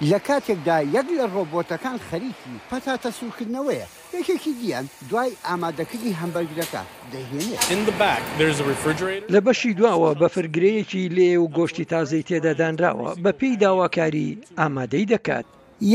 لە کاتێکدا یەک لە ڕۆبۆتەکان خەریکی پەتاتە سوورکردنەوەیە، یەکێکی دیان دوای ئامادەکردنی هەمبەرگرەکە دەیهێنێت. لە بەشی دواوە بەفرگرەیەکی لێ و گۆشتی تازەی تێدا دانراوە، بەپێی داواکاری ئامادەی دەکات.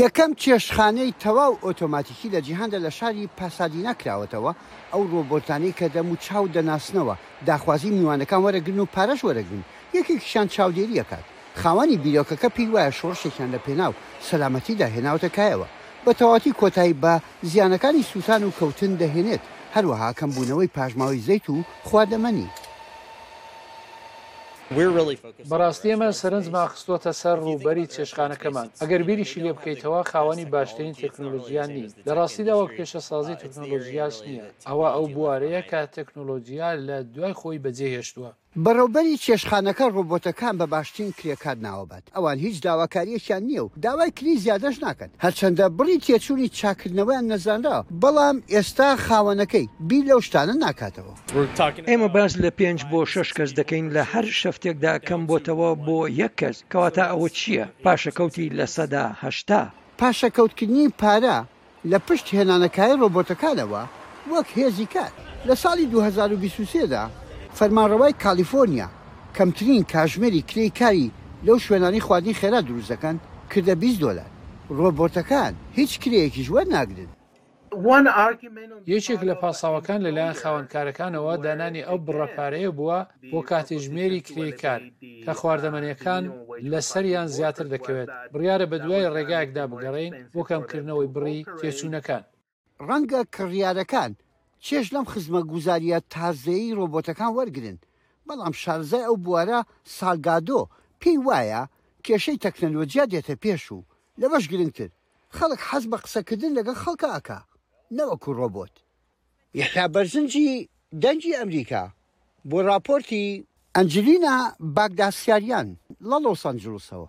یەکەم چێشتخانەی تەواو ئۆتۆماتیکی لە جیهاندا لە شاری پاسادینا کراوەتەوە، ئەو ڕۆبۆتانەی کە دەم و چاو دەناسنەوە، داخوازی میوانەکان وەرەگرن و پارەش وەرەگرن، یەکێکیشیان چاودێری ئەکات. خاوەنی بیرۆکەکە پێی وایە شۆڕشێکیان لە پێناو سەلامەتیدا هێناوەتە کایەوە، بە تەواوەتی کۆتایی بە زیانەکانی سووتان و کەوتن دەهێنێت، هەروەها کەمبوونەوەی پاشماوەی زەیت و خواردەمەنی. بەڕاستی ئێمە سەرنجمان خستووەتە سەر ڕووبەری چێشتخانەکەمان، ئەگەر بیریشی لێ بکەیتەوە خاوەنی باشترین تەکنۆلۆجیا نین، لە ڕاستیدا وەک پێشەسازی تەکنۆلۆجیاش نییە، ئەوە ئەو بوارەیە کە تەکنۆلۆجیا لە دوای خۆی بەجێهێشتووە. بەڕێوبەری چێشتخانەکە ڕۆبۆتەکان بە باشترین کرێکار ناوبات، ئەوان هیچ داواکارییەکیان نییە و داوای کریی زیادەش ناکەن، هەرچەندە بڕی تێچووی چاککردنەوەیان نەزانراوە، بەڵام ئێستا خاوەنەکەی بیر لەو شتانە ناکاتەوە. ئێمە باس لە پێنج بۆ شەش کەس دەکەین لە هەر شەفتێکدا کەم بۆتەوە بۆ یەک کەس، کەواتە ئەوە چییە؟ پاشەکەوتی لە سەدا هەشتا. پاشەکەوتکردنی پارە لە پشت هێنانەکایە ڕۆبۆتەکانەوە وەک هێزی کار، لە ساڵی دوو هەزار و بیست و سێ دا، فەرمانڕەوای کالیفۆرنیا کەمترین کاژمێری کرێی کاری لەو شوێنانەی خواردنی خێرا دروست دەکەن کردە بیست دۆلار، ڕۆبۆتەکان هیچ کرێیەکیش وەرناگرن. یەکێک لە پاساوەکان لەلایەن خاوەنکارەکانەوە دانانی ئەو بڕە پارەیە بووە بۆ کاتژمێری کرێی کار، کە خواردەمەنییەکان لەسەریان زیاتر دەکەوێت، بڕیارە بەدوای ڕێگایەکدا بگەڕێین بۆ کەمکردنەوەی بڕی تێچوونەکان. ڕەنگە کڕیارەکان چێژ لەم خزمەتگوزارییە تازەیەی ڕۆبۆتەکان وەرگرن، بەڵام شارەزای ئەو بوارە سالگادۆ پێی وایە کێشەی تەکنەلۆجیا دێتە پێش و لەوەش گرنگتر خەڵک حەز بە قسەکردن لەگەڵ خەڵکە ئەکا نەوەکو ڕۆبۆت. یەحیا بەرزنجی دەنگی ئەمریکا بۆ ڕاپۆرتی. ئەنجلینا باگداسیاریان لە لۆسئانجلوسەوە.